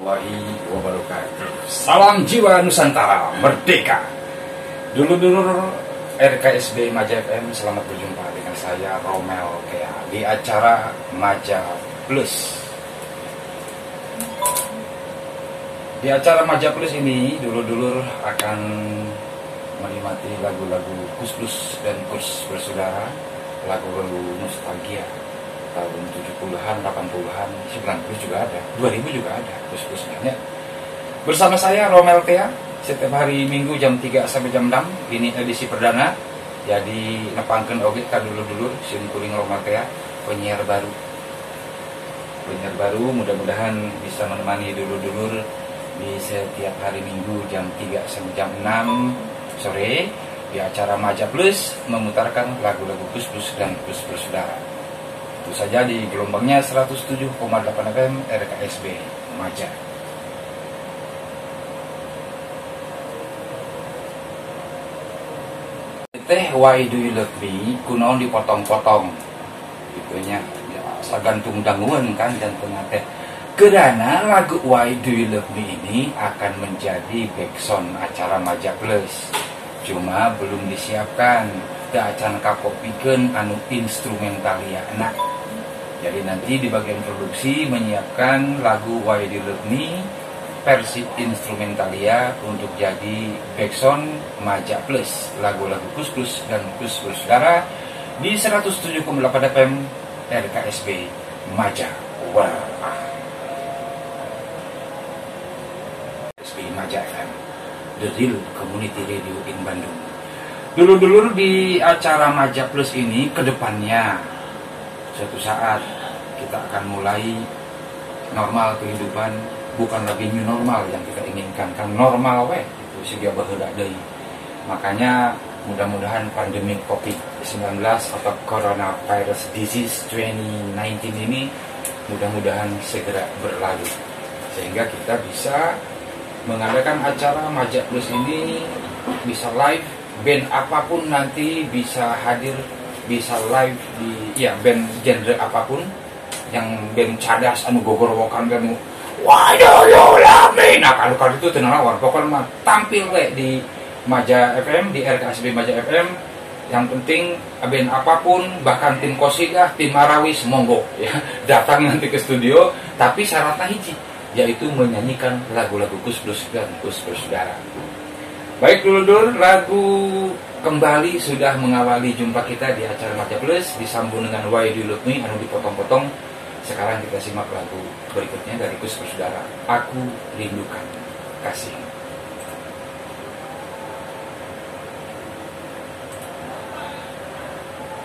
warahmatullahi wabarakatuh. Salam jiwa Nusantara merdeka. Dulu-dulu RKSB Maja FM selamat berjumpa dengan saya Romel Kea di acara Maja Plus. Di acara Maja Plus ini dulu-dulu akan menikmati lagu-lagu Kus Plus dan Kus bersaudara, lagu-lagu nostalgia tahun 70-an, 80-an, 90 juga ada, 2000 juga ada, Kus Plus banyak. Bersama saya Romel Tea, setiap hari Minggu jam 3 sampai jam 6, ini edisi perdana. Jadi nepangkan oge ka dulu-dulu sim kuring Romel Tea, penyiar baru. Penyiar baru mudah-mudahan bisa menemani dulu-dulu di setiap hari Minggu jam 3 sampai jam 6 sore di acara Maja Plus memutarkan lagu-lagu Kus Plus dan Kus Plus Saudara. Tentu saja di gelombangnya 107,8 FM RKSB Maja. Teh why do you love me kunaon dipotong-potong gitunya ya, sagantung danguan kan jantungnya teh Kerana lagu Why Do You Love Me ini akan menjadi backsound acara Maja Plus. Cuma belum disiapkan. Da acan kapopikeun anu instrumentalia anak. Jadi nanti di bagian produksi menyiapkan lagu Why You Love Me versi instrumentalia untuk jadi backsound Maja Plus. Lagu-lagu Kus Plus dan Kus Plus Saudara di 107,8 FM RKSB Maja. Wah. SPI Maja FM The Real Community Radio in Bandung Dulu-dulu di acara Maja Plus ini ke depannya Suatu saat kita akan mulai normal kehidupan Bukan lagi new normal yang kita inginkan Kan normal weh itu sehingga bahula deui. Makanya mudah-mudahan pandemi COVID-19 atau Coronavirus Disease 2019 ini mudah-mudahan segera berlalu sehingga kita bisa mengadakan acara Majak Plus ini bisa live band apa pun nanti bisa hadir bisa live di ya band genre apa pun yang band cadas anu gogor wokan anu waduh yo lame nah kalau kalau itu tenang lawan. Pokoknya tampil we di Maja FM di RKSB Maja FM yang penting band apa pun bahkan tim kosidah tim marawis monggo ya datang nanti ke studio. Tapi syaratnya hiji yaitu menyanyikan lagu-lagu Kus Plus dan Plus Saudara. Baik dulu-dulu lagu kembali sudah mengawali jumpa kita di acara Maja Plus disambung dengan Why Do You Love Me anu dipotong-potong. Sekarang kita simak lagu berikutnya dari Kus Plus Saudara. Aku rindukan kasih.